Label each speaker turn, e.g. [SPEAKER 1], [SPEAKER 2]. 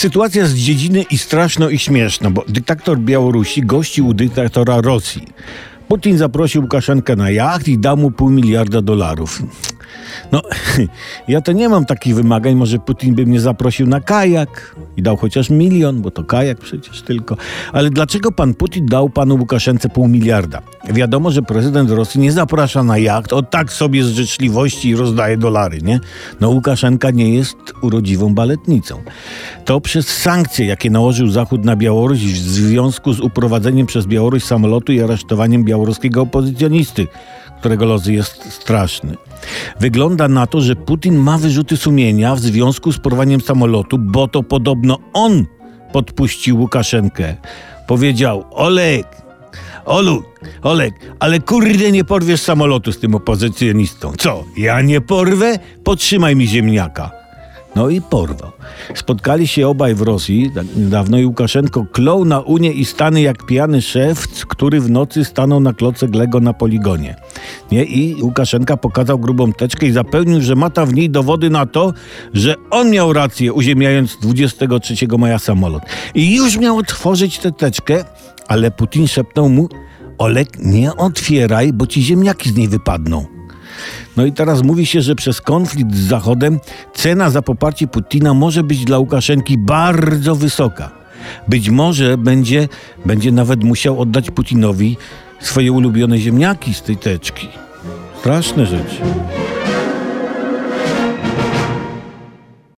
[SPEAKER 1] Sytuacja z dziedziny i straszna i śmieszna, bo dyktator Białorusi gościł u dyktatora Rosji. Putin zaprosił Łukaszenkę na jacht i dał mu pół miliarda dolarów. No, ja to nie mam takich wymagań. Może Putin by mnie zaprosił na kajak i dał chociaż milion, bo to kajak przecież tylko. Ale dlaczego pan Putin dał panu Łukaszence pół miliarda? Wiadomo, że prezydent Rosji nie zaprasza na jacht, o tak sobie z życzliwości i rozdaje dolary, nie? No, Łukaszenka nie jest urodziwą baletnicą. To przez sankcje, jakie nałożył Zachód na Białoruś w związku z uprowadzeniem przez Białoruś samolotu i aresztowaniem białoruskiego opozycjonisty, którego los jest straszny. Wygląda na to, że Putin ma wyrzuty sumienia w związku z porwaniem samolotu, bo to podobno on podpuścił Łukaszenkę. Powiedział: Olek, Olu, Olek, ale kurde nie porwiesz samolotu z tym opozycjonistą. Co, ja nie porwę? Potrzymaj mi ziemniaka. No i porwał. Spotkali się obaj w Rosji tak niedawno i Łukaszenko klął na Unię i Stany jak pijany szewc, który w nocy stanął na klocek Lego na poligonie. Nie? I Łukaszenka pokazał grubą teczkę i zapewnił, że ma ta w niej dowody na to, że on miał rację uziemiając 23 maja samolot. I już miał otworzyć tę teczkę, ale Putin szepnął mu Olek, nie otwieraj, bo ci ziemniaki z niej wypadną. No i teraz mówi się, że przez konflikt z Zachodem cena za poparcie Putina może być dla Łukaszenki bardzo wysoka. Być może będzie, będzie nawet musiał oddać Putinowi swoje ulubione ziemniaki z tej teczki. Rast nezinu.